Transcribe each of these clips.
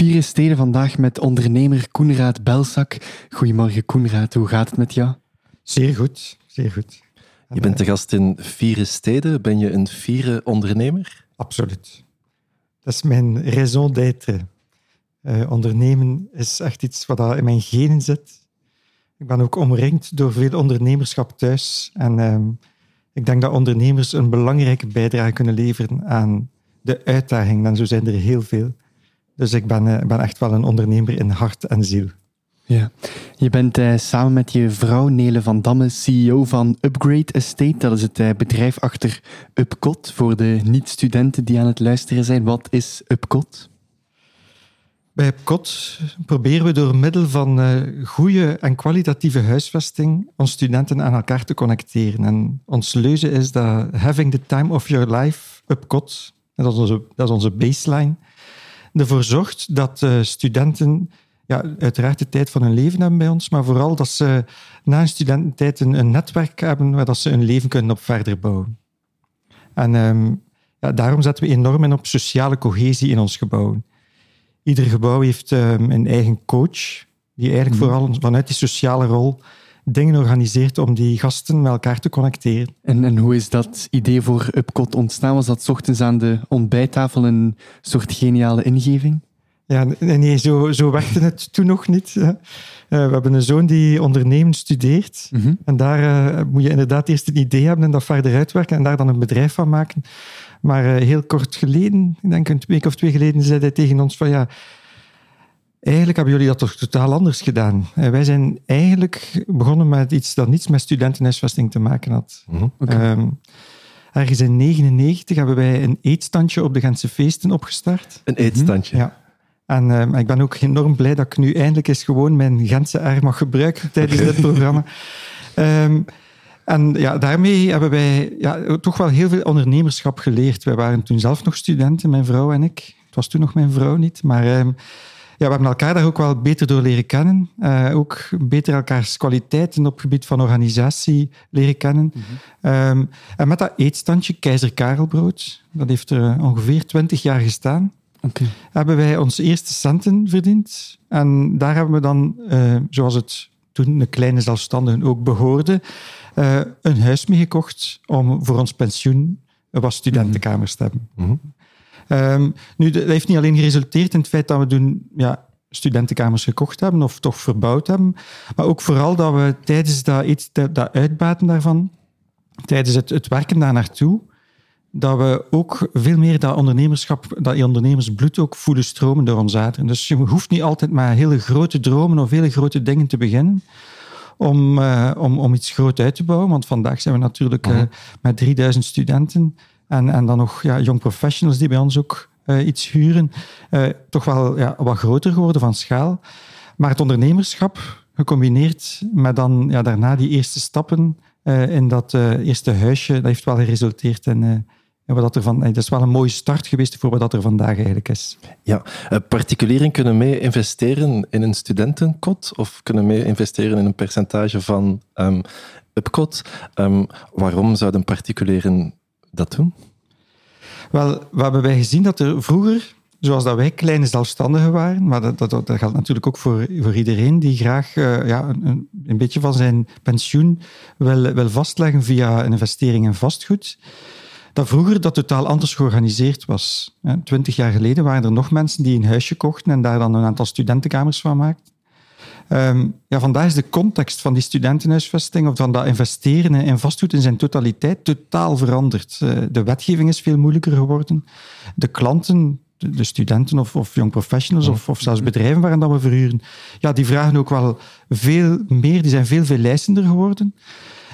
Vier steden vandaag met ondernemer Koenraad Belzak. Goedemorgen Koenraad, hoe gaat het met jou? Zeer goed, zeer goed. Je bent de gast in Vieren Steden. Ben je een vieren ondernemer? Absoluut. Dat is mijn raison d'être. Uh, ondernemen is echt iets wat in mijn genen zit. Ik ben ook omringd door veel ondernemerschap thuis. En uh, ik denk dat ondernemers een belangrijke bijdrage kunnen leveren aan de uitdaging. En zo zijn er heel veel. Dus ik ben, uh, ben echt wel een ondernemer in hart en ziel. Ja. Je bent uh, samen met je vrouw Nele van Damme CEO van Upgrade Estate. Dat is het uh, bedrijf achter Upcot. Voor de niet-studenten die aan het luisteren zijn, wat is Upcot? Bij Upcot proberen we door middel van uh, goede en kwalitatieve huisvesting ons studenten aan elkaar te connecteren. En ons leuze is dat having the time of your life, Upcot, dat is onze, dat is onze baseline, ervoor zorgt dat studenten ja, uiteraard de tijd van hun leven hebben bij ons, maar vooral dat ze na hun studententijd een, een netwerk hebben waar dat ze hun leven kunnen op verder bouwen. En um, ja, daarom zetten we enorm in op sociale cohesie in ons gebouw. Ieder gebouw heeft um, een eigen coach, die eigenlijk mm. vooral vanuit die sociale rol dingen organiseert om die gasten met elkaar te connecteren. En, en hoe is dat idee voor Upcot ontstaan? Was dat ochtends aan de ontbijttafel een soort geniale ingeving? Ja, nee, zo, zo werkte het toen nog niet. Uh, we hebben een zoon die ondernemen studeert. Mhm. En daar uh, moet je inderdaad eerst een idee hebben en dat verder uitwerken en daar dan een bedrijf van maken. Maar uh, heel kort geleden, ik denk een week of twee geleden, zei hij tegen ons van ja, eigenlijk hebben jullie dat toch totaal anders gedaan. wij zijn eigenlijk begonnen met iets dat niets met studentenhuisvesting te maken had. Mm -hmm. okay. um, ergens in 1999 hebben wij een eetstandje op de Gentse feesten opgestart. Een eetstandje? Ja. En uh, ik ben ook enorm blij dat ik nu eindelijk eens gewoon mijn Gentse R mag gebruiken tijdens okay. dit programma. Um, en ja, daarmee hebben wij ja, toch wel heel veel ondernemerschap geleerd. Wij waren toen zelf nog studenten, mijn vrouw en ik. Het was toen nog mijn vrouw niet, maar um, ja, we hebben elkaar daar ook wel beter door leren kennen. Uh, ook beter elkaars kwaliteiten op het gebied van organisatie leren kennen. Mm -hmm. um, en met dat eetstandje, Keizer Karelbrood, dat heeft er ongeveer twintig jaar gestaan. Okay. Hebben wij onze eerste centen verdiend. En daar hebben we dan, uh, zoals het toen de kleine zelfstandigen ook behoorde, uh, een huis mee gekocht om voor ons pensioen wat studentenkamers te hebben. Mm -hmm. Um, nu, dat heeft niet alleen geresulteerd in het feit dat we toen ja, studentenkamers gekocht hebben of toch verbouwd hebben, maar ook vooral dat we tijdens dat, iets, dat, dat uitbaten daarvan, tijdens het, het werken daar naartoe, dat we ook veel meer dat ondernemerschap, dat ondernemersbloed ook voelen stromen door ons aderen. Dus je hoeft niet altijd maar hele grote dromen of hele grote dingen te beginnen om, uh, om, om iets groot uit te bouwen. Want vandaag zijn we natuurlijk uh, met 3000 studenten en, en dan nog ja, young professionals die bij ons ook uh, iets huren. toch wel ja, wat groter geworden van schaal. Maar het ondernemerschap, gecombineerd met dan ja, daarna die eerste stappen in dat eerste huisje, dat heeft wel geresulteerd in en wat er van, dat is wel een mooie start geweest voor wat er vandaag eigenlijk is. Ja, particulieren kunnen mee investeren in een studentenkot of kunnen mee investeren in een percentage van um, Upcot. Um, waarom zouden particulieren dat doen? Wel, we hebben wij gezien dat er vroeger, zoals dat wij kleine zelfstandigen waren, maar dat, dat, dat geldt natuurlijk ook voor, voor iedereen die graag uh, ja, een, een beetje van zijn pensioen wil, wil vastleggen via een investering in vastgoed dat vroeger dat totaal anders georganiseerd was. Twintig jaar geleden waren er nog mensen die een huisje kochten en daar dan een aantal studentenkamers van maakten. Um, ja, vandaag is de context van die studentenhuisvesting of van dat investeren in vastgoed in zijn totaliteit totaal veranderd. Uh, de wetgeving is veel moeilijker geworden. De klanten, de, de studenten of, of young professionals of, of zelfs bedrijven waarin dat we verhuren, ja, die vragen ook wel veel meer, die zijn veel, veel geworden.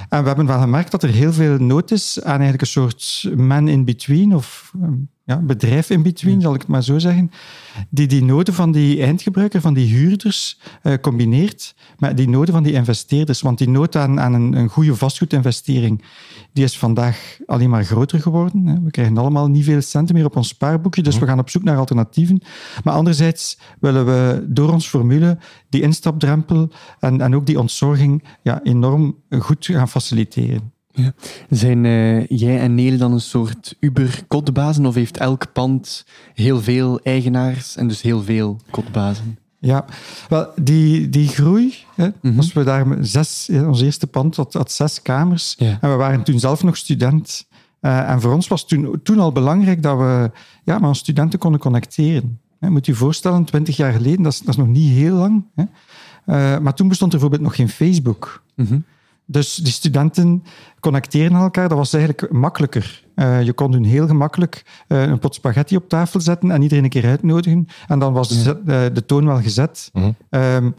En we hebben wel gemerkt dat er heel veel nood is aan eigenlijk een soort man in between of ehm, ja, bedrijf in between, zal ik het maar zo zeggen, die die noden van die eindgebruiker, van die huurders, uh, combineert met die noden van die investeerders. Want die nood aan, aan een, een goede vastgoedinvestering, die is vandaag alleen maar groter geworden. We krijgen allemaal niet veel centen meer op ons spaarboekje, dus we gaan op zoek naar alternatieven. Maar anderzijds willen we door ons formule die instapdrempel en, en ook die ontzorging ja, enorm goed gaan faciliteren. Ja. Zijn uh, jij en Nele dan een soort Uber-kotbazen of heeft elk pand heel veel eigenaars en dus heel veel kotbazen? Ja, wel, die, die groei, hè, mm als we daar zes, ons eerste pand had, had zes kamers ja. en we waren toen zelf nog student. Uh, en voor ons was toen, toen al belangrijk dat we ja, onze studenten konden connecteren. Hè, moet je je voorstellen, twintig jaar geleden, dat is, dat is nog niet heel lang. Hè. Uh, maar toen bestond er bijvoorbeeld nog geen Facebook. Mm -hmm. Dus die studenten connecteren elkaar, dat was eigenlijk makkelijker. Uh, je kon hun heel gemakkelijk uh, een pot spaghetti op tafel zetten en iedereen een keer uitnodigen. En dan was de, uh, de toon wel gezet. -hmm. um,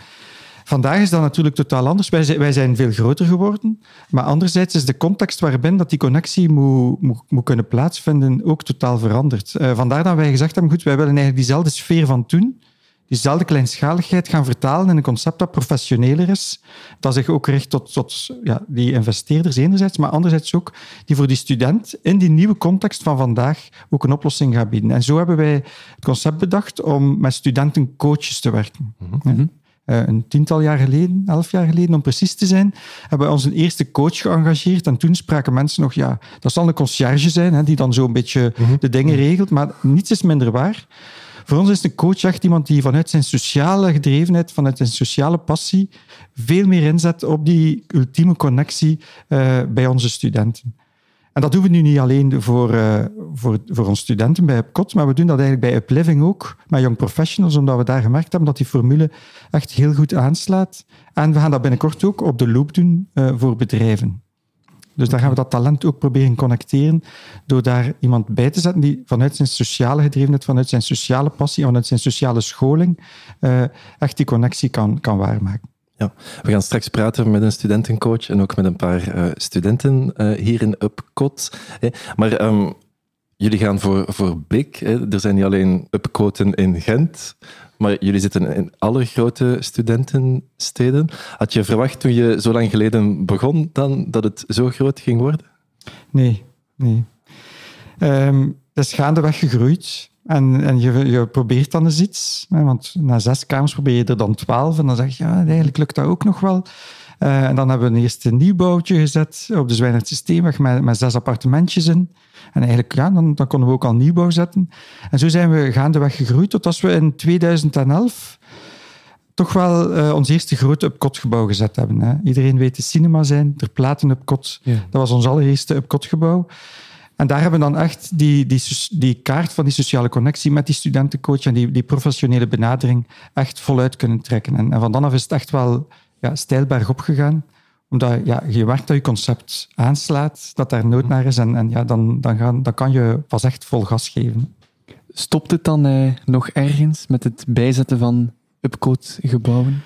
vandaag is dat natuurlijk totaal anders. Wij zijn, wij zijn, veel groter geworden. Maar anderzijds is de context waarbinnen dat die connectie moet, moet, moet kunnen plaatsvinden ook totaal veranderd. vandaar dat wij gezegd hebben, goed, wij willen eigenlijk diezelfde sfeer van toen diezelfde kleinschaligheid gaan vertalen in een concept dat professioneler is, dat zich ook richt tot, tot ja, die investeerders enerzijds, maar anderzijds ook die voor die student in die nieuwe context van vandaag ook een oplossing gaat bieden. En zo hebben wij het concept bedacht om met studentencoaches te werken. Mm -hmm. een tiental jaar geleden, elf jaar geleden om precies te zijn, hebben we onze eerste coach geëngageerd. En toen spraken mensen nog, ja, dat zal een conciërge zijn, hè, die dan zo een beetje mm -hmm. de dingen regelt. Maar niets is minder waar. Voor ons is een coach echt iemand die vanuit zijn sociale gedrevenheid, vanuit zijn sociale passie, veel meer inzet op die ultieme connectie uh, bij onze studenten. En dat doen we nu niet alleen voor, uh, voor, voor onze studenten bij UpCot, maar we doen dat eigenlijk bij UpLiving ook, met Young Professionals, omdat we daar gemerkt hebben dat die formule echt heel goed aanslaat. En we gaan dat binnenkort ook op de loop doen uh, voor bedrijven. Dus daar gaan we dat talent ook proberen connecteren door daar iemand bij te zetten die vanuit zijn sociale gedrevenheid, vanuit zijn sociale passie, vanuit zijn sociale scholing uh, echt die connectie kan, kan waarmaken. Ja, we gaan straks praten met een studentencoach en ook met een paar uh, studenten uh, hier in Upcot. Maar um, jullie gaan voor, voor big. Er zijn niet alleen Upcoten in Gent, maar jullie zitten in alle grote studentensteden. Had je verwacht toen je zo lang geleden begon dan dat het zo groot ging worden? Nee, nee. Het is gaandeweg gegroeid. En, en je, je probeert dan eens iets. Hè, want na zes kamers probeer je er dan twaalf. En dan zeg je, ja, eigenlijk lukt dat ook nog wel. Uh, en dan hebben we een eerste nieuwbouwtje gezet op de Zwijnert Systeemweg met, met zes appartementjes in. En eigenlijk, ja, dan, dan konden we ook al nieuwbouw zetten. En zo zijn we gaandeweg gegroeid tot als we in 2011 toch wel uh, ons eerste grote Upcot-gebouw gezet hebben. Hè. Iedereen weet de cinema zijn, ter platen Upcot. Ja. Dat was ons allereerste Upcot-gebouw. En daar hebben we dan echt die, die, die kaart van die sociale connectie met die studentencoach en die, die professionele benadering echt voluit kunnen trekken. En, en van dan af is het echt wel ja, stijl bergop gegaan omdat ja, je merkt dat je concept aanslaat, dat daar nood naar is. En, en ja, dan, dan, gaan, dan kan je pas echt vol gas geven. Stopt het dan eh, nog ergens met het bijzetten van Upcode-gebouwen?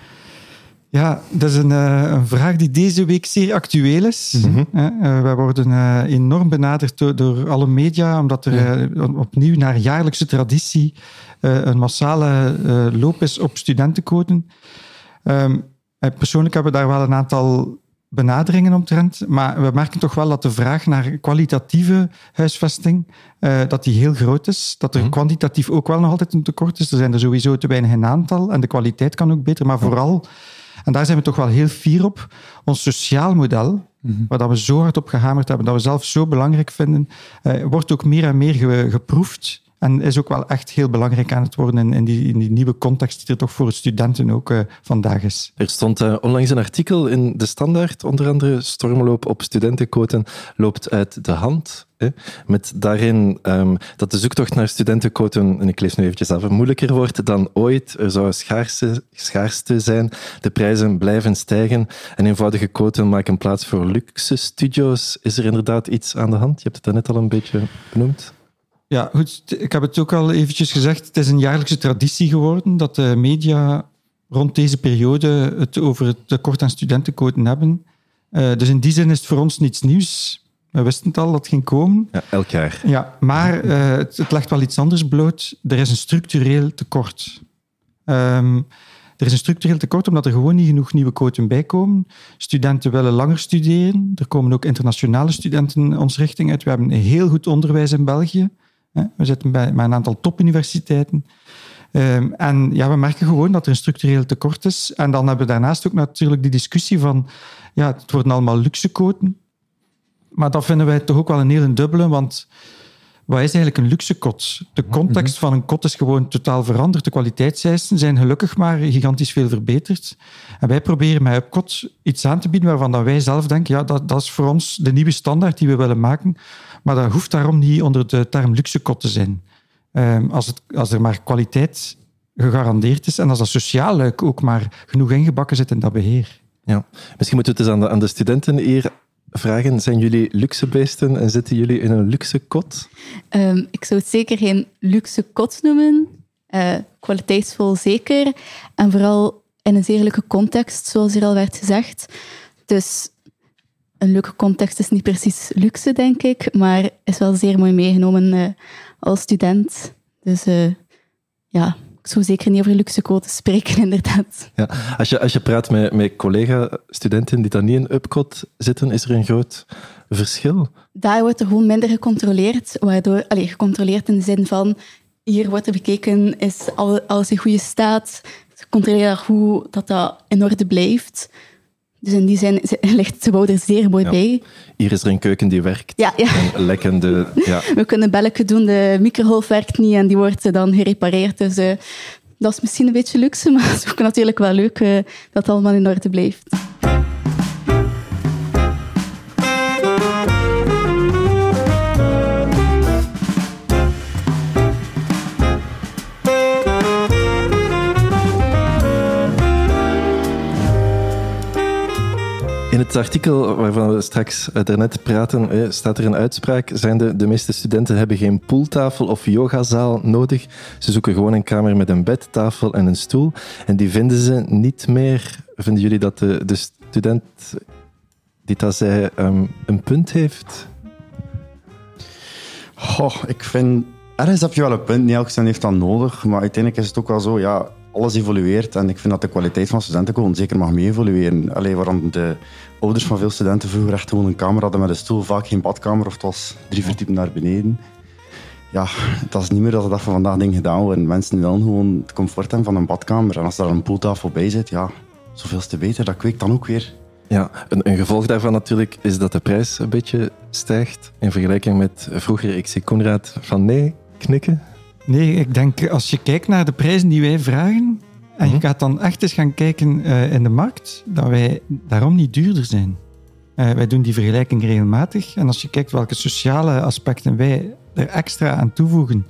Ja, dat is een, uh, een, vraag die deze week zeer actueel is. Mm -hmm. uh, wij worden uh, enorm benaderd door, door, alle media, omdat er ja. opnieuw naar jaarlijkse traditie een massale loop is op studentenquoten. Um, persoonlijk hebben we daar wel een aantal benaderingen omtrent. Maar we merken toch wel dat de vraag naar kwalitatieve huisvesting uh, dat die heel groot is. Dat er mm. kwantitatief ook wel nog altijd een tekort is. Er zijn er sowieso te weinig in aantal en de kwaliteit kan ook beter. Maar vooral, en daar zijn we toch wel heel fier op, ons sociaal model, mm-hmm. waar we zo hard op gehamerd hebben, dat we zelf zo belangrijk vinden, uh, wordt ook meer en meer ge geproefd en is ook wel echt heel belangrijk aan het worden in, die, in die, nieuwe context die er toch voor studenten ook uh, vandaag is. Er stond uh, onlangs een artikel in De Standaard, onder andere stormloop op studentenquoten loopt uit de hand. Hè, met daarin um, dat de zoektocht naar studentenquoten, en ik lees nu eventjes af, moeilijker wordt dan ooit. Er zou schaarste, schaarste zijn, de prijzen blijven stijgen en eenvoudige quoten maken plaats voor luxe studio's. Is er inderdaad iets aan de hand? Je hebt het daarnet al een beetje benoemd. Ja, goed. Ik heb het ook al eventjes gezegd. Het is een jaarlijkse traditie geworden dat de media rond deze periode het over het tekort aan studentenquoten hebben. Uh, dus in die zin is het voor ons niets nieuws. We wisten het al, dat ging komen. Ja, elk jaar. Ja, maar uh, het, het, legt wel iets anders bloot. Er is een structureel tekort. Um, er is een structureel tekort omdat er gewoon niet genoeg nieuwe quoten bij komen. Studenten willen langer studeren. Er komen ook internationale studenten ons richting uit. We hebben een heel goed onderwijs in België. We zitten bij, met een aantal topuniversiteiten. Um, en ja, we merken gewoon dat er een structureel tekort is. En dan hebben we daarnaast ook natuurlijk die discussie van, ja, het worden allemaal luxe quoten. maar dat vinden wij toch ook wel een hele dubbele, want wat is eigenlijk een luxe kot? De context van een kot is gewoon totaal veranderd. De kwaliteitseisen zijn gelukkig maar gigantisch veel verbeterd. En wij proberen met UpCot iets aan te bieden waarvan dat wij zelf denken, ja, dat, dat is voor ons de nieuwe standaard die we willen maken. Maar dat hoeft daarom niet onder de term luxe kot te zijn. Um, als, het, als er maar kwaliteit gegarandeerd is en als dat sociaal luik ook maar genoeg ingebakken zit in dat beheer. Ja, misschien moeten we het eens aan de, aan de studenten hier vragen. Zijn jullie luxe beesten en zitten jullie in een luxe kot? Um, ik zou het zeker geen luxe kot noemen. Uh, kwaliteitsvol zeker. En vooral in een zeer leuke context, zoals hier al werd gezegd. Dus een leuke context is niet precies luxe, denk ik, maar is wel zeer mooi meegenomen uh, als student. Dus uh, ja, ik zou zeker niet over luxe quotes spreken, inderdaad. Ja, als, je, als je praat met, met collega-studenten die dan niet in UPCOT zitten, is er een groot verschil? Daar wordt er gewoon minder gecontroleerd, waardoor, allez, gecontroleerd in de zin van hier wordt er bekeken, is alles in goede staat, controleer hoe dat, dat in orde blijft. Dus in die zin ligt de er zeer mooi bij. Hier is er een keuken die werkt. Ja, ja. lekkende, ja. We kunnen belletje doen, de microgolf werkt niet en die wordt dan gerepareerd. Dus uh, dat is misschien een beetje luxe, maar het is ook natuurlijk wel leuk uh, dat het allemaal in orde blijft. Het artikel waarvan we straks eh, daarnet praten, staat er een uitspraak. Zijn de, de meeste studenten hebben geen pooltafel of yogazaal nodig. Ze zoeken gewoon een kamer met een bed, tafel en een stoel. En die vinden ze niet meer. Vinden jullie dat de, de student die dat zei um, een punt heeft? Goh, ik vind... Ergens heb je wel een punt. Niet elke student heeft dat nodig. Maar uiteindelijk is het ook wel zo... Ja, alles evolueert en ik vind dat de kwaliteit van studenten gewoon zeker mag mee evolueren. Alleen waarom de ouders van veel studenten vroeger echt gewoon een kamer hadden met een stoel, vaak geen badkamer of het was drie verdiepingen naar beneden. Ja, dat is niet meer dat de dag van vandaag ding gedaan worden. Mensen willen gewoon het comfort hebben van een badkamer. En als daar een pooltafel bij zit, ja, zoveel te beter. Dat kweekt dan ook weer. Ja, een, een, gevolg daarvan natuurlijk is dat de prijs een beetje stijgt. In vergelijking met vroeger, ik zie Koenraad van nee knikken. Nee, ik denk als je kijkt naar de prijzen die wij vragen, en je mhm. gaat dan echt eens gaan kijken uh, in de markt, dat wij daarom niet duurder zijn. Uh, wij doen die vergelijking regelmatig. En als je kijkt welke sociale aspecten wij er extra aan toevoegen,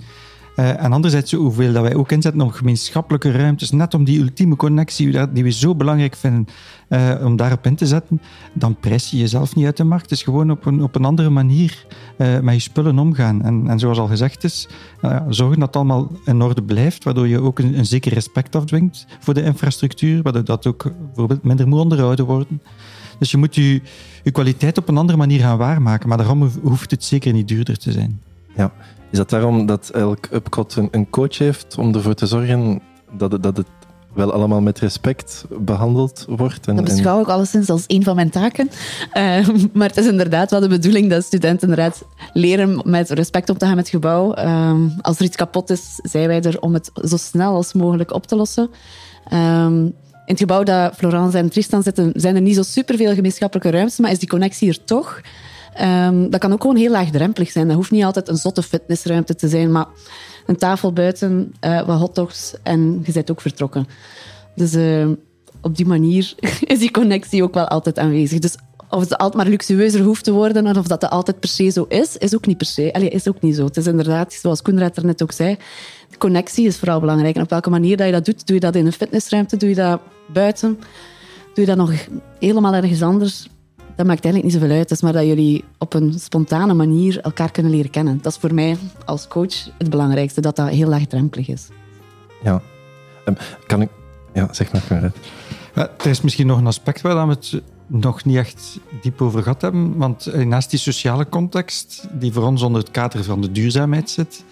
uh, en anderzijds hoeveel dat wij ook inzetten op gemeenschappelijke ruimtes, net om die ultieme connectie die we zo belangrijk vinden, uh, om daarop in te zetten, dan prijs je jezelf niet uit de markt. Het is gewoon op een, op een andere manier uh, met je spullen omgaan. En, en zoals al gezegd is, zorgen dat het allemaal in orde blijft, waardoor je ook een, een zeker respect afdwingt voor de infrastructuur, waardoor dat ook bijvoorbeeld minder moet onderhouden worden. Dus je moet je, je kwaliteit op een andere manier gaan waarmaken, maar daarom hoeft het zeker niet duurder te zijn. Ja, is dat daarom dat elk UPCOT een, een coach heeft om ervoor te zorgen dat het, dat het wel allemaal met respect behandeld wordt. En, dat beschouw ik alleszins als een van mijn taken. Uh, maar het is inderdaad wel de bedoeling dat studenten inderdaad leren met respect om te gaan met het gebouw. Uh, als er iets kapot is, zijn wij er om het zo snel als mogelijk op te lossen. Uh, in het gebouw dat Florence en Tristan zitten, zijn er niet zo superveel gemeenschappelijke ruimtes, maar is die connectie er toch? Um, dat kan ook gewoon heel laagdrempelig zijn. Dat hoeft niet altijd een zotte fitnessruimte te zijn, maar een tafel buiten, uh, wat hotdogs en je bent ook vertrokken. Dus uh, op die manier is die connectie ook wel altijd aanwezig. Dus of het altijd maar luxueuzer hoeft te worden en of dat, altijd per se zo is, is ook niet per se. Allee, is ook niet zo. Het is inderdaad, zoals Koenraad er net ook zei, de connectie is vooral belangrijk. En op welke manier dat je dat doet, doe je dat in een fitnessruimte, doe je dat buiten, doe je dat nog helemaal ergens anders dat maakt eigenlijk niet zoveel uit. Het is maar dat jullie op een spontane manier elkaar kunnen leren kennen. Dat is voor mij als coach het belangrijkste, dat dat heel laagdrempelig is. Ja. Um, kan ik... Ja, zeg maar. Ja, er is misschien nog een aspect waar we het nog niet echt diep over gehad hebben. Want eh, naast die sociale context, die voor ons onder het kader van de duurzaamheid zit,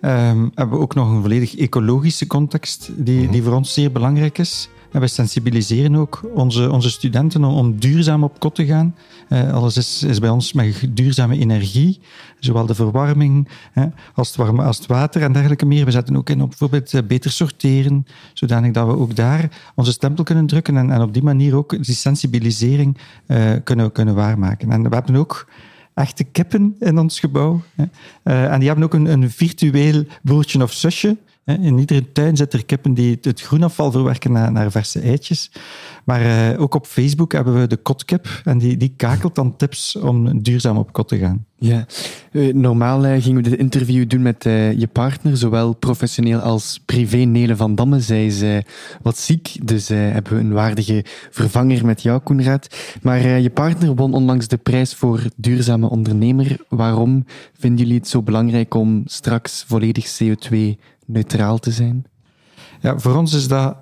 um, hebben we ook nog een volledig ecologische context die, die voor ons zeer belangrijk is. En we sensibiliseren ook onze, onze studenten om, duurzaam op kot te gaan. Uh, alles is, is bij ons met duurzame energie, zowel de verwarming als, het water en dergelijke meer. We zetten ook in op bijvoorbeeld uh, beter sorteren, zodanig dat we ook daar onze stempel kunnen drukken en, en op die manier ook die sensibilisering uh, kunnen, kunnen waarmaken. En we hebben ook echte kippen in ons gebouw. Eh, en die hebben ook een, een virtueel broertje of zusje. In iedere tuin zitten er kippen die het groenafval verwerken naar, naar verse eitjes. Maar eh, ook op Facebook hebben we de kotkip. En die, die kakelt dan tips om duurzaam op kot te gaan. Ja, Eh, normaal eh, gingen we dit interview doen met je partner, zowel professioneel als privé. Nele van Damme, zij is wat ziek, dus hebben we een waardige vervanger met jou, Koenraad. Maar je partner won onlangs de prijs voor duurzame ondernemer. Waarom vinden jullie het zo belangrijk om straks volledig CO2-neutraal te zijn? Ja, voor ons is dat...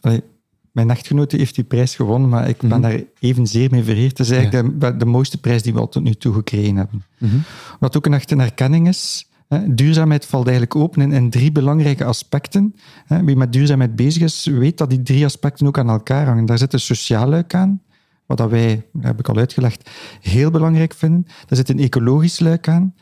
allee, mijn echtgenote heeft die prijs gewonnen, maar ik ben Mhm. daar evenzeer mee vereerd. Het is eigenlijk de, de mooiste prijs die we al tot nu toe gekregen hebben. Wat ook een echte erkenning is. Duurzaamheid valt eigenlijk open in, in drie belangrijke aspecten. Wie met duurzaamheid bezig is, weet dat die drie aspecten ook aan elkaar hangen. Daar zit een sociaal luik aan, wat dat wij, dat heb ik al uitgelegd, heel belangrijk vinden. Daar zit een ecologisch luik aan.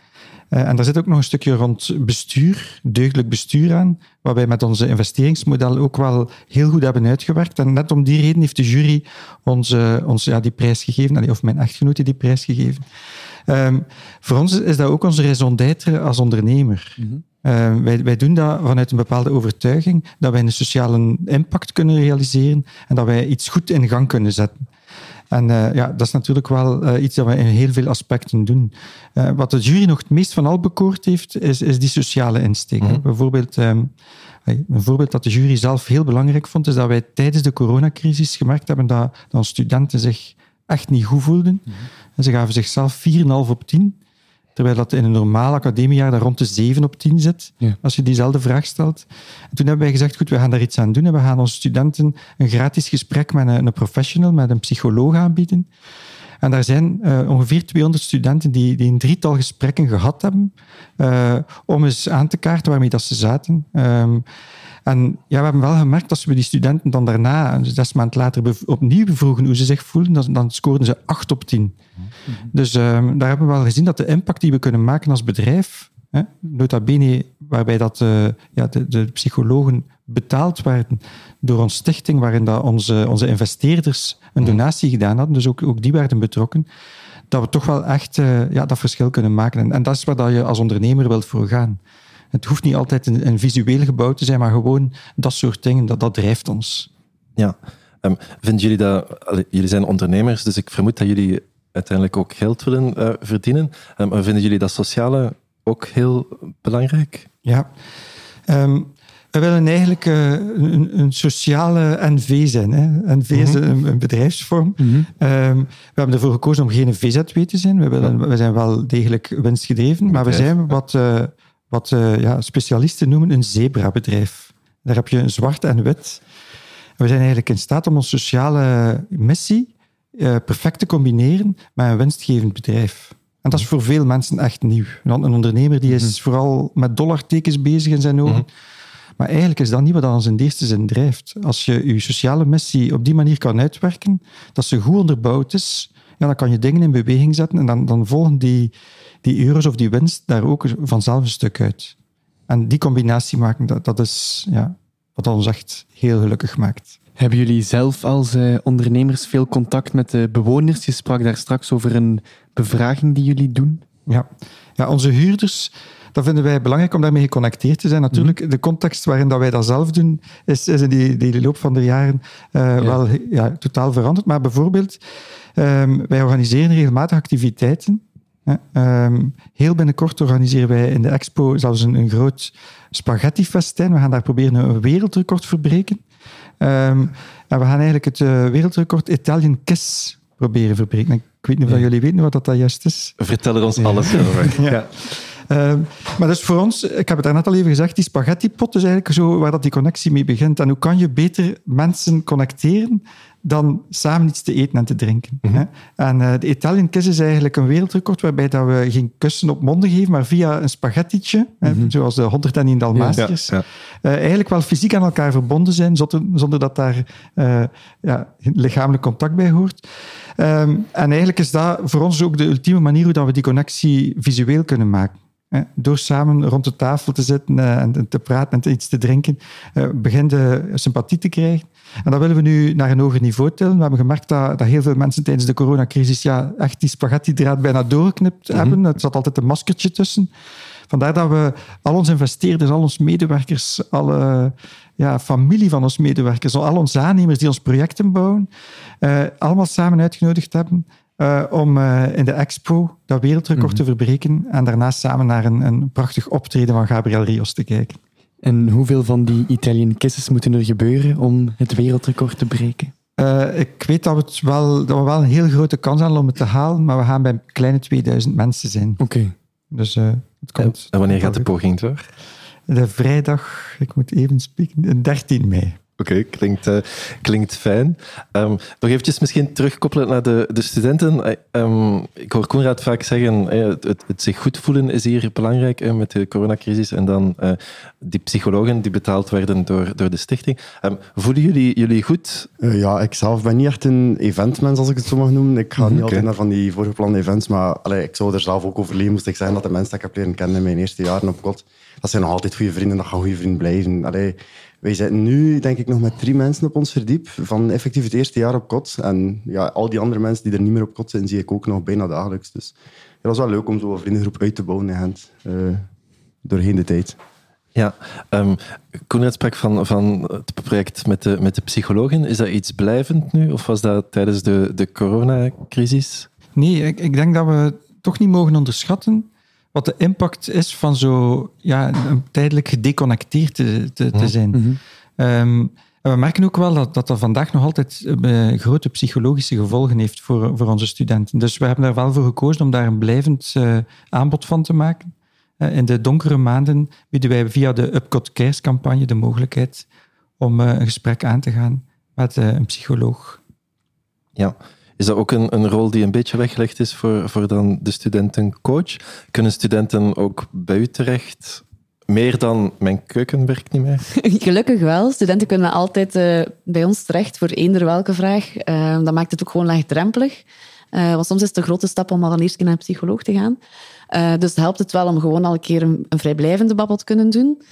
Eh, en daar zit ook nog een stukje rond bestuur, deugdelijk bestuur aan, waar wij met onze investeringsmodel ook wel heel goed hebben uitgewerkt. En net om die reden heeft de jury ons, ons ja, die prijs gegeven, of mijn echtgenote die prijs gegeven. Ehm, voor ons is dat ook onze raison d'être als ondernemer. Ehm, wij, wij doen dat vanuit een bepaalde overtuiging dat wij een sociale impact kunnen realiseren en dat wij iets goed in gang kunnen zetten. En eh, ja, dat is natuurlijk wel eh, iets dat we in heel veel aspecten doen. Eh, wat de jury nog het meest van al bekoord heeft, is, is die sociale insteek. hè. Bijvoorbeeld, ehm, een voorbeeld dat de jury zelf heel belangrijk vond, is dat wij tijdens de coronacrisis gemerkt hebben dat, dat studenten zich echt niet goed voelden. En ze gaven zichzelf 4,5 op 10. Terwijl dat in een normaal academiejaar daar rond de 7 op 10 zit, Ja. als je diezelfde vraag stelt. En toen hebben wij gezegd, goed, we gaan daar iets aan doen en we gaan onze studenten een gratis gesprek met een, een professional, met een psycholoog aanbieden. En daar zijn eh, ongeveer 200 studenten die, die een drietal gesprekken gehad hebben eh, om eens aan te kaarten waarmee dat ze zaten. Ehm, en ja, we hebben wel gemerkt dat we die studenten dan daarna, dus zes maanden later, opnieuw vroegen hoe ze zich voelden, dan, dan scoorden ze 8 op 10. Dus ehm, daar hebben we wel gezien dat de impact die we kunnen maken als bedrijf, hè, nota bene waarbij dat, eh, ja, de, de psychologen betaald werden door onze stichting, waarin dat onze, onze investeerders een donatie gedaan hadden, dus ook, ook die werden betrokken, dat we toch wel echt eh, ja, dat verschil kunnen maken. En, en dat is waar dat je als ondernemer wilt voor gaan. Het hoeft niet altijd een, een visueel gebouw te zijn, maar gewoon dat soort dingen, dat, dat drijft ons. Ja. Ehm, vinden jullie dat... allee, jullie zijn ondernemers, dus ik vermoed dat jullie uiteindelijk ook geld willen eh, verdienen. Ehm, maar vinden jullie dat sociale ook heel belangrijk? Ja. Ehm, we willen eigenlijk eh, een, een sociale NV zijn. Hè. NV is een, een bedrijfsvorm. Ehm, we hebben ervoor gekozen om geen VZW te zijn. We, willen, we zijn wel degelijk winstgedreven, maar we zijn wat, eh, wat eh, ja, specialisten noemen een zebrabedrijf. Daar heb je een zwart en wit. We zijn eigenlijk in staat om onze sociale missie eh, perfect te combineren met een winstgevend bedrijf. En dat is voor veel mensen echt nieuw. Want een ondernemer die is vooral met dollartekens bezig in zijn ogen. Maar eigenlijk is dat niet wat ons in de eerste zin drijft. Als je je sociale missie op die manier kan uitwerken, dat ze goed onderbouwd is, ja, dan kan je dingen in beweging zetten en dan, dan volgen die, die euro's of die winst daar ook vanzelf een stuk uit. En die combinatie maken, dat, dat is ja, wat ons echt heel gelukkig maakt. Hebben jullie zelf als eh, ondernemers veel contact met de bewoners? Je sprak daar straks over een bevraging die jullie doen. Ja. ja, onze huurders, dat vinden wij belangrijk om daarmee geconnecteerd te zijn. Natuurlijk, de context waarin dat wij dat zelf doen, is, is in die, die loop van de jaren eh, wel ja, totaal veranderd. Maar bijvoorbeeld, ehm, wij organiseren regelmatig activiteiten. Ehm, heel binnenkort organiseren wij in de expo zelfs een, een groot spaghetti-festijn. We gaan daar proberen een wereldrecord verbreken. Ehm, en we gaan eigenlijk het eh, wereldrecord Italian Kiss proberen verbreken. Ik weet niet of jullie weten wat dat, dat juist is. Vertel er ons alles over. Ja. Ehm, maar dus voor ons, ik heb het daarnet al even gezegd, die spaghetti-pot is eigenlijk zo waar dat die connectie mee begint. En hoe kan je beter mensen connecteren dan samen iets te eten en te drinken? hè? En eh, de Italian Kiss is eigenlijk een wereldrecord waarbij dat we geen kussen op monden geven, maar via een spaghettietje, hè, zoals de 101 Dalmatiërs, Ja, ja. eh, eigenlijk wel fysiek aan elkaar verbonden zijn, zonder, zonder dat daar eh, ja, lichamelijk contact bij hoort. Ehm, en eigenlijk is dat voor ons ook de ultieme manier hoe dat we die connectie visueel kunnen maken. Door samen rond de tafel te zitten eh, en te praten en iets te drinken, uh, begint de sympathie te krijgen. En dat willen we nu naar een hoger niveau tillen. We hebben gemerkt dat, dat heel veel mensen tijdens de coronacrisis ja, echt die spaghetti-draad bijna doorgeknipt mm hebben. Het zat altijd een maskertje tussen. Vandaar dat we al onze investeerders, al onze medewerkers, alle ja, familie van onze medewerkers, al onze aannemers die ons projecten bouwen, uh, allemaal samen uitgenodigd hebben uh, om uh, in de expo dat wereldrecord mm -hmm. te verbreken en daarna samen naar een, een prachtig optreden van Gabriel Rios te kijken. En hoeveel van die Italian Kisses moeten er gebeuren om het wereldrecord te breken? Uh, ik weet dat we, het wel, dat we wel een heel grote kans hebben om het te halen, maar we gaan bij kleine 2000 mensen zijn. Oké. Okay. Dus uh, het komt. En wanneer gaat de poging door? De vrijdag, ik moet even spreken, 13 mei. Oké, okay, klinkt, uh, klinkt fijn. Um, nog eventjes misschien terugkoppelen naar de, de studenten. Um, ik hoor Koenraad vaak zeggen, uh, het, het, zich goed voelen is hier belangrijk met de coronacrisis. En dan die psychologen die betaald werden door, door de stichting. Um, voelen jullie jullie goed? ja, ik zelf ben niet echt een eventmens, als ik het zo mag noemen. Ik ga -hmm, niet altijd okay. naar van die voorgeplande events, maar allee, ik zou er zelf ook over leven, moest ik zeggen dat de mensen die ik heb leren kennen in mijn eerste jaren op kot, dat zijn nog altijd goede vrienden, dat gaan goede vrienden blijven. Allee, wij zitten nu, denk ik, nog met drie mensen op ons verdiep van effectief het eerste jaar op kot. En ja, al die andere mensen die er niet meer op kot zijn, zie ik ook nog bijna dagelijks. Dus ja, dat is wel leuk om zo'n vriendengroep uit te bouwen in Gent, uh, doorheen de tijd. Ja, um, Koen sprak van, van het project met de, met de psychologen. Is dat iets blijvend nu, of was dat tijdens de, de coronacrisis? Nee, ik, ik denk dat we toch niet mogen onderschatten wat de impact is van zo ja, tijdelijk gedeconnecteerd te, te, te zijn. Mm -hmm. um, en we merken ook wel dat, dat dat vandaag nog altijd uh, grote psychologische gevolgen heeft voor, voor onze studenten. Dus we hebben er wel voor gekozen om daar een blijvend uh, aanbod van te maken. Uh, in de donkere maanden bieden wij via de Upcot Cares campagne de mogelijkheid om een gesprek aan te gaan met een psycholoog. Ja, is dat ook een, een rol die een beetje weggelegd is voor, voor dan de studentencoach? Kunnen studenten ook bij u terecht? Meer dan mijn keuken werkt niet meer? Gelukkig wel. Studenten kunnen altijd uh, bij ons terecht voor eender welke vraag. Uh, dat maakt het ook gewoon laagdrempelig. Uh, want soms is het een grote stap om al keer naar een psycholoog te gaan. Dus helpt het wel om gewoon al een keer een, vrijblijvende babbel te kunnen doen.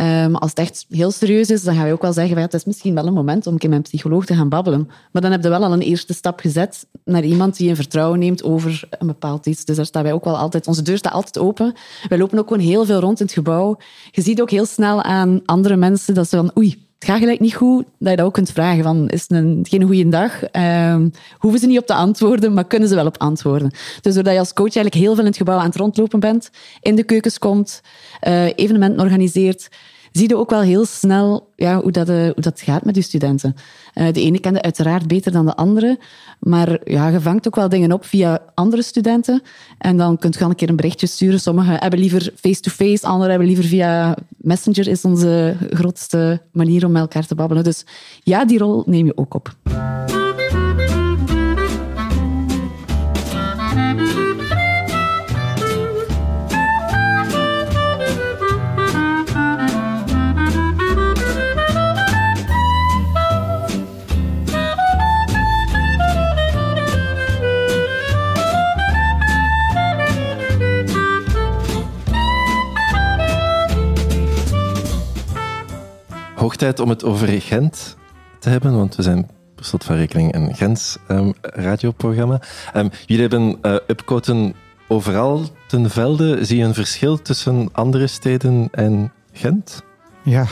Um, als het echt heel serieus is, dan gaan wij ook wel zeggen, het is misschien wel een moment om een keer met psycholoog te gaan babbelen. Maar dan heb je wel al een eerste stap gezet naar iemand die in vertrouwen neemt over een bepaald iets. Dus daar staan wij ook wel altijd, onze deur staat altijd open. Wij lopen ook gewoon heel veel rond in het gebouw. Je ziet ook heel snel aan andere mensen dat ze van, oei, het gaat gelijk niet goed, dat je dat ook kunt vragen van, is het een, geen goede dag? Um, hoeven ze niet op te antwoorden, maar kunnen ze wel op antwoorden. Dus doordat je als coach eigenlijk heel veel in het gebouw aan het rondlopen bent, in de keukens komt, uh, evenementen organiseert, zie je ook wel heel snel ja, hoe, dat, uh, hoe dat gaat met je studenten. Uh, de ene kent uiteraard beter dan de andere, maar ja, je vangt ook wel dingen op via andere studenten. En dan kunt je gewoon een keer een berichtje sturen. Sommigen hebben liever face-to-face, -face, anderen hebben liever via Messenger, is onze grootste manier om met elkaar te babbelen. Dus ja, die rol neem je ook op. hoog tijd om het over Gent te hebben, want we zijn per slot van rekening een Gens um, radioprogramma. Um, jullie hebben uh, Upcoten overal ten velde. Zie je een verschil tussen andere steden en Gent? Ja,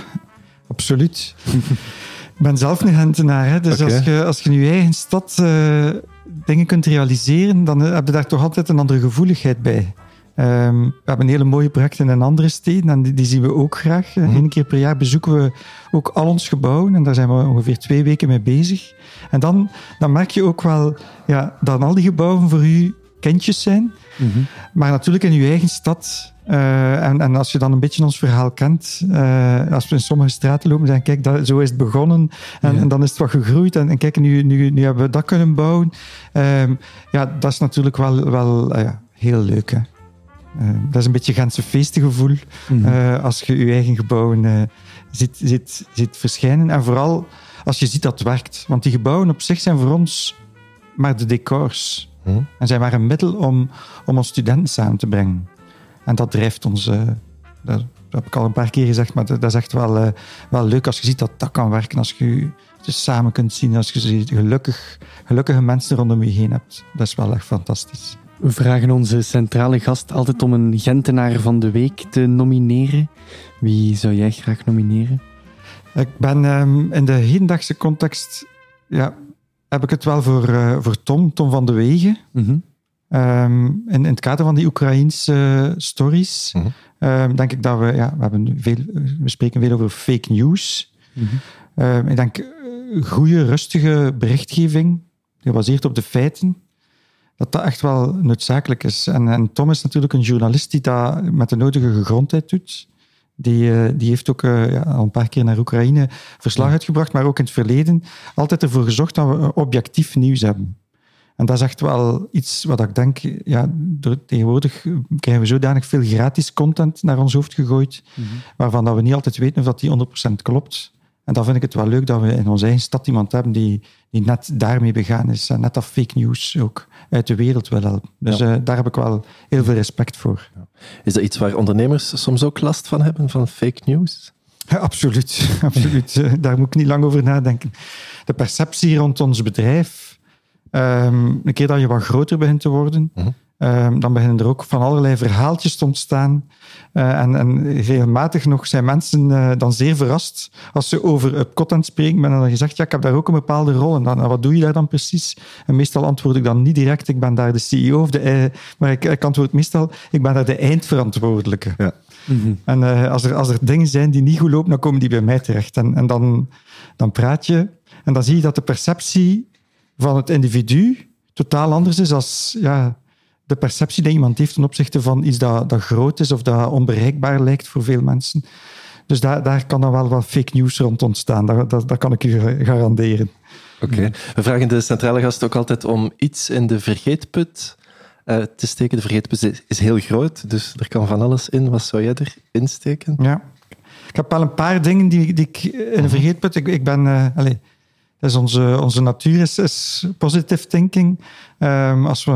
absoluut. Ik ben zelf een Gentenaar, hè? dus okay. als, je, als je in je eigen stad uh, dingen kunt realiseren, dan heb je daar toch altijd een andere gevoeligheid bij. Um, we hebben hele mooie projecten in andere steden en die, die zien we ook graag. Mm -hmm. Eén keer per jaar bezoeken we ook al ons gebouwen en daar zijn we ongeveer twee weken mee bezig. En dan, dan merk je ook wel ja, dat al die gebouwen voor u kindjes zijn. Mm -hmm. Maar natuurlijk in uw eigen stad. Uh, en, en, als je dan een beetje ons verhaal kent, uh, als we in sommige straten lopen, dan kijk, dat, zo is het begonnen. En, ja. en, dan is het wat gegroeid. En, en kijk, nu, nu, nu hebben we dat kunnen bouwen. Um, ja, dat is natuurlijk wel, wel uh, heel leuk. Hè? Uh, dat is een beetje Gentse feestengevoel mm -hmm. als je je eigen gebouwen uh, ziet, ziet, ziet verschijnen. En vooral als je ziet dat het werkt. Want die gebouwen op zich zijn voor ons maar de decors. -hmm. En zijn maar een middel om, om ons studenten samen te brengen. en dat drijft ons. eh, dat, heb ik al een paar keer gezegd, maar dat, dat is echt wel, eh, wel leuk als je ziet dat dat kan werken. Als je je samen kunt zien, als je ziet gelukkig, gelukkige mensen rondom je heen hebt. Dat is wel echt fantastisch. We vragen onze centrale gast altijd om een Gentenaar van de week te nomineren. Wie zou jij graag nomineren? Ik ben ehm, in de hedendaagse context, ja, heb ik het wel voor, eh, voor Tom, Tom van de Wegen. Mhm. Ehm, in, in het kader van die Oekraïnse stories, ehm, denk ik dat we, ja, we, hebben veel, we spreken veel over fake news. Mhm. Ik denk eh, goede, rustige berichtgeving, gebaseerd op de feiten, dat dat echt wel noodzakelijk is. En, en Tom is natuurlijk een journalist die dat met de nodige gegrondheid doet. Die, eh, die heeft ook eh, ja, al een paar keer naar Oekraïne verslag uitgebracht, maar ook in het verleden altijd ervoor gezorgd dat we objectief nieuws hebben. En dat is echt wel iets wat ik denk, ja, door, tegenwoordig krijgen we zodanig veel gratis content naar ons hoofd gegooid, waarvan dat we niet altijd weten of dat die 100% klopt. En dan vind ik het wel leuk dat we in onze eigen stad iemand hebben die, die net daarmee begaan is. En net dat fake news ook uit de wereld wil helpen. Dus Ja. eh, daar heb ik wel heel veel respect voor. Is dat iets waar ondernemers soms ook last van hebben, van fake news? Ja, absoluut, absoluut. Eh, Daar moet ik niet lang over nadenken. De perceptie rond ons bedrijf, ehm, een keer dat je wat groter begint te worden, Mhm. Ehm, dan beginnen er ook van allerlei verhaaltjes te ontstaan. Eh, en, en regelmatig nog zijn mensen eh, dan zeer verrast als ze over Upcot aan het spreken ben. En dan gezegd, ja, ik heb daar ook een bepaalde rol. En dan, "Nou, wat doe je daar dan precies? En meestal antwoord ik dan niet direct, ik ben daar de CEO, of de, eh, maar ik, ik antwoord meestal, ik ben daar de eindverantwoordelijke. Ja. Mhm. En eh, als, er, als er dingen zijn die niet goed lopen, dan komen die bij mij terecht. En, en dan, dan praat je en dan zie je dat de perceptie van het individu totaal anders is als ja, de perceptie die iemand heeft ten opzichte van iets dat, dat groot is of dat onbereikbaar lijkt voor veel mensen. Dus daar, daar kan dan wel wat fake news rond ontstaan. Dat, dat, dat kan ik u garanderen. Oké. We vragen de centrale gast ook altijd om iets in de vergeetput eh, te steken. De vergeetput is, heel groot, dus er kan van alles in. Wat zou jij erin steken? Ja. Ik heb wel een paar dingen die, die ik in de vergeetput... Ik, ik ben... eh allez, is onze, onze natuur is, is positive thinking. Ehm, als we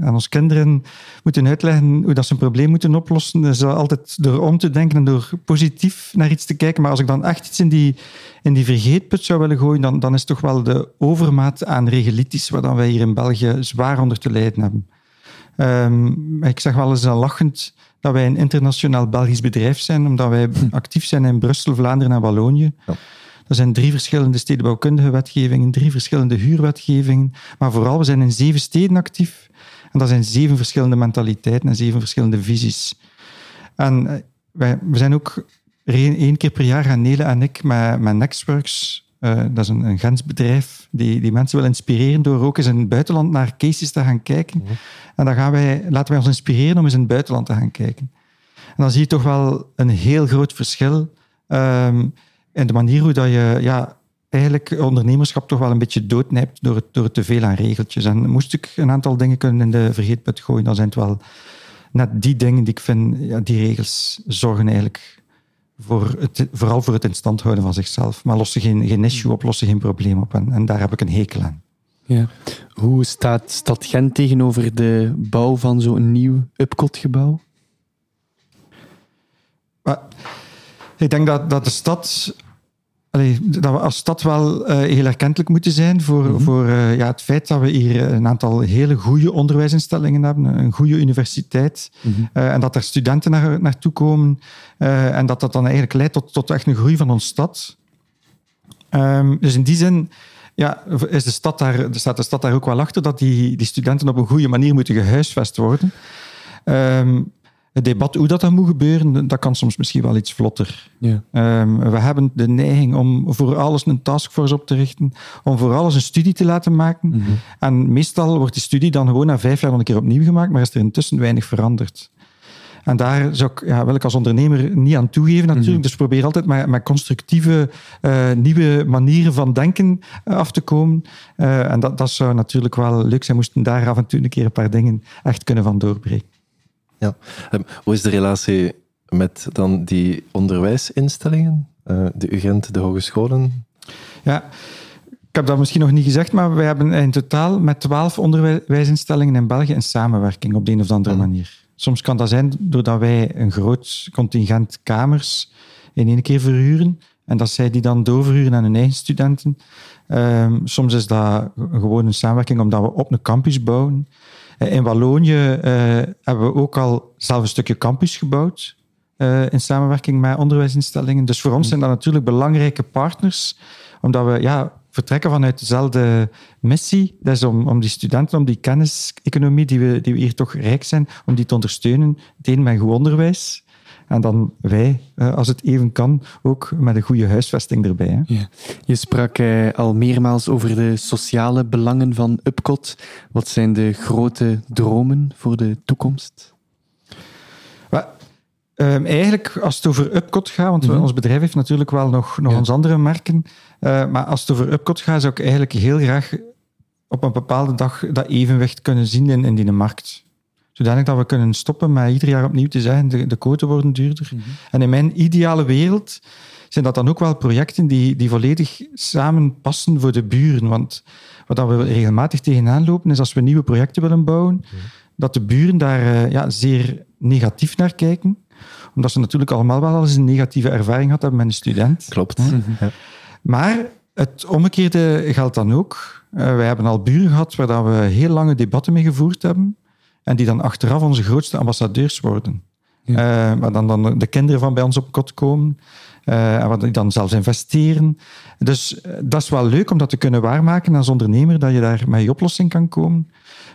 aan onze kinderen moeten uitleggen hoe dat ze een probleem moeten oplossen, is dat altijd door om te denken en door positief naar iets te kijken. Maar als ik dan echt iets in die, in die vergeetput zou willen gooien, dan, dan is toch wel de overmaat aan regelitis, waar wij hier in België zwaar onder te lijden hebben. Ehm, ik zeg wel eens uh, lachend dat wij een internationaal Belgisch bedrijf zijn, omdat wij actief zijn in Brussel, Vlaanderen en Wallonië. Er zijn drie verschillende stedenbouwkundige wetgevingen, drii verschillende huurwetgevingen, maar vooral we zijn in zeven steden actief. En dat zijn zeven verschillende mentaliteiten en zeven verschillende visies. En eh, wij, we zijn ook één keer per jaar gaan Nele en ik met, met Nextworks uh, dat is een, een Gens bedrijf die, die mensen wil inspireren door ook eens in het buitenland naar cases te gaan kijken. Mm-hmm. En dan gaan wij, laten wij ons inspireren om eens in het buitenland te gaan kijken. En dan zie je toch wel een heel groot verschil um, in de manier hoe dat je ja, eigenlijk ondernemerschap toch wel een beetje doodnijpt door het, door te veel aan regeltjes. En moest ik een aantal dingen kunnen in de vergeetput gooien, dan zijn het wel net die dingen die ik vind, ja, die regels zorgen eigenlijk voor het, vooral voor het in stand houden van zichzelf. Maar lossen geen, geen issue op, lossen geen probleem op. En, en daar heb ik een hekel aan. Ja. Hoe staat Stad Gent tegenover de bouw van zo'n nieuw Upcot-gebouw? Ik denk dat, dat de stad Allee, dat we als stad wel uh, heel erkentelijk moeten zijn voor, mm -hmm. voor uh, ja, het feit dat we hier een aantal hele goede onderwijsinstellingen hebben, een goede universiteit, mm -hmm. uh, en dat er studenten naar, naartoe komen en dat dat dan eigenlijk leidt tot, tot echt een groei van onze stad. Um, dus in die zin ja, is de stad daar, staat de stad daar ook wel achter dat die, die studenten op een goede manier moeten gehuisvest worden. Um, het debat hoe dat dan moet gebeuren, dat kan soms misschien wel iets vlotter. Ja. Um, we hebben de neiging om voor alles een taskforce op te richten, om voor alles een studie te laten maken. Mm -hmm. En meestal wordt die studie dan gewoon na vijf jaar nog een keer opnieuw gemaakt, maar is er intussen weinig veranderd. En daar zou ik, ja, wil ik als ondernemer niet aan toegeven natuurlijk. Mm -hmm. Dus probeer altijd met, met constructieve, uh, nieuwe manieren van denken uh, af te komen. Uh, en dat, dat zou natuurlijk wel leuk zijn, moesten daar af en toe een keer een paar dingen echt kunnen van doorbreken. Ja. Um, hoe is de relatie met dan die onderwijsinstellingen, uh, de UGent, de hogescholen? Ja, ik heb dat misschien nog niet gezegd, maar wij hebben in totaal met twaalf onderwijsinstellingen in België een samenwerking op de een of andere Mm. manier. Soms kan dat zijn doordat wij een groot contingent kamers in één keer verhuren en dat zij die dan doorverhuren aan hun eigen studenten. Ehm, soms is dat gewoon een samenwerking omdat we op een campus bouwen. Eh, in Wallonië eh, hebben we ook al zelf een stukje campus gebouwd. eh, in samenwerking met onderwijsinstellingen. Dus voor ons zijn dat natuurlijk belangrijke partners, omdat we ja, vertrekken vanuit dezelfde missie. Dat is om, om die studenten, om die kenniseconomie die we, die we hier toch rijk zijn, om die te ondersteunen. Het een met goed onderwijs. En dan wij, eh, als het even kan, ook met een goede huisvesting erbij. Hè. Ja. Je sprak eh, al meermaals over de sociale belangen van Upcot. Wat zijn de grote dromen voor de toekomst? Ehm, eigenlijk, als het over Upcot gaat, want Mhm. ons bedrijf heeft natuurlijk wel nog, nog Ja. ons andere merken, eh, maar als het over Upcot gaat, zou ik eigenlijk heel graag op een bepaalde dag dat evenwicht kunnen zien in, in die markt. Zodanig dat we kunnen stoppen met ieder jaar opnieuw te zeggen, de, de quoten worden duurder. En in mijn ideale wereld zijn dat dan ook wel projecten die, die volledig samenpassen voor de buren. Want wat we regelmatig tegenaan lopen, is als we nieuwe projecten willen bouwen, dat de buren daar eh, ja, zeer negatief naar kijken. Omdat ze natuurlijk allemaal wel eens een negatieve ervaring gehad hebben met een student. Klopt. Ja. Maar het omgekeerde geldt dan ook. Eh, wij hebben al buren gehad waar dat we heel lange debatten mee gevoerd hebben. En die dan achteraf onze grootste ambassadeurs worden. Eh, waar dan, dan de kinderen van bij ons op kot komen. eh, en waar die dan zelfs investeren. Dus eh, dat is wel leuk om dat te kunnen waarmaken als ondernemer, dat je daar met je oplossing kan komen.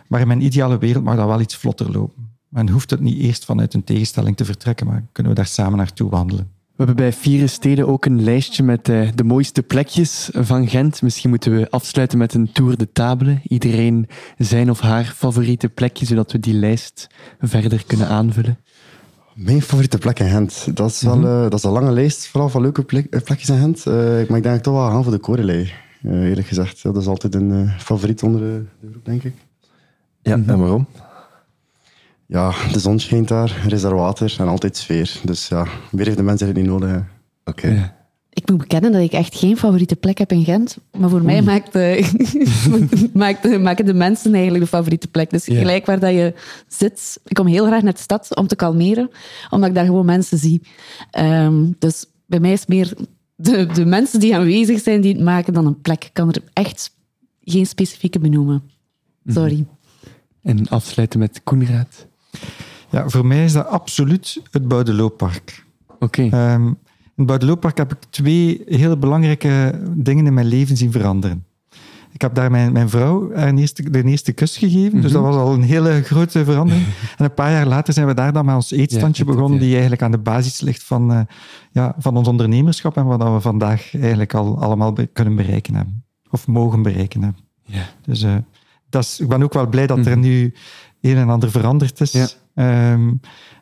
Maar in mijn ideale wereld mag dat wel iets vlotter lopen. En hoeft het niet eerst vanuit een tegenstelling te vertrekken, maar kunnen we daar samen naartoe wandelen. We hebben bij Vieren Steden ook een lijstje met eh, de mooiste plekjes van Gent. Misschien moeten we afsluiten met een tour de table. Iedereen zijn of haar favoriete plekje, zodat we die lijst verder kunnen aanvullen. Mijn favoriete plek in Gent. Dat is wel Mhm. eh, dat is een lange lijst, vooral van leuke plek- eh, plekjes in Gent. Eh, maar ik denk toch wel gaan voor de Korelei, eerlijk gezegd. Dat is altijd een favoriet onder de, de groep, denk ik. Ja, en waarom? Ja, de zon schijnt daar, er is daar water en altijd sfeer. Dus ja, meer heeft de mens eigenlijk niet nodig. Oké. Ja. Ik moet bekennen dat ik echt geen favoriete plek heb in Gent. Maar voor mij maakt de, maakt de- maken de mensen eigenlijk de favoriete plek. Dus gelijk waar dat je zit. Ik kom heel graag naar de stad om te kalmeren, omdat ik daar gewoon mensen zie. Ehm, dus bij mij is het meer de, de mensen die aanwezig zijn die het maken dan een plek. Ik kan er echt geen specifieke benoemen. Sorry. En afsluiten met Koenraad. Ja, voor mij is dat absoluut het Boudelooppark. Oké. Ehm, in het Boudelooppark heb ik twee hele belangrijke dingen in mijn leven zien veranderen. Ik heb daar mijn, mijn vrouw haar eerste, de eerste kus gegeven, dus dat was al een hele grote verandering. En een paar jaar later zijn we daar dan met ons eetstandje Ja, het- begonnen, ja. die eigenlijk aan de basis ligt van, eh, ja, van ons ondernemerschap en wat we vandaag eigenlijk al allemaal be- kunnen bereiken hebben. Of mogen bereiken hebben. Ja. Dus eh, dat is, ik ben ook wel blij dat er nu een en ander veranderd is. Ja. Ehm,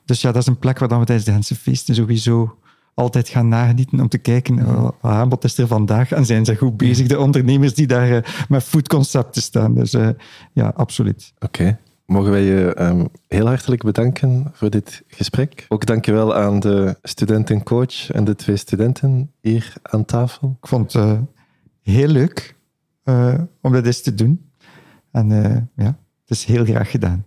dus ja, dat is een plek waar dan we tijdens de feesten sowieso altijd gaan nagenieten om te kijken eh, wat aanbod is er vandaag en zijn ze goed bezig, de ondernemers die daar eh, met foodconcepten staan. Dus eh, ja, absoluut. Oké. Mogen wij je ehm, heel hartelijk bedanken voor dit gesprek. Ook dankjewel aan de studentencoach en de twee studenten hier aan tafel. Ik vond het heel leuk om dat eens te doen. En ja, het is heel graag gedaan.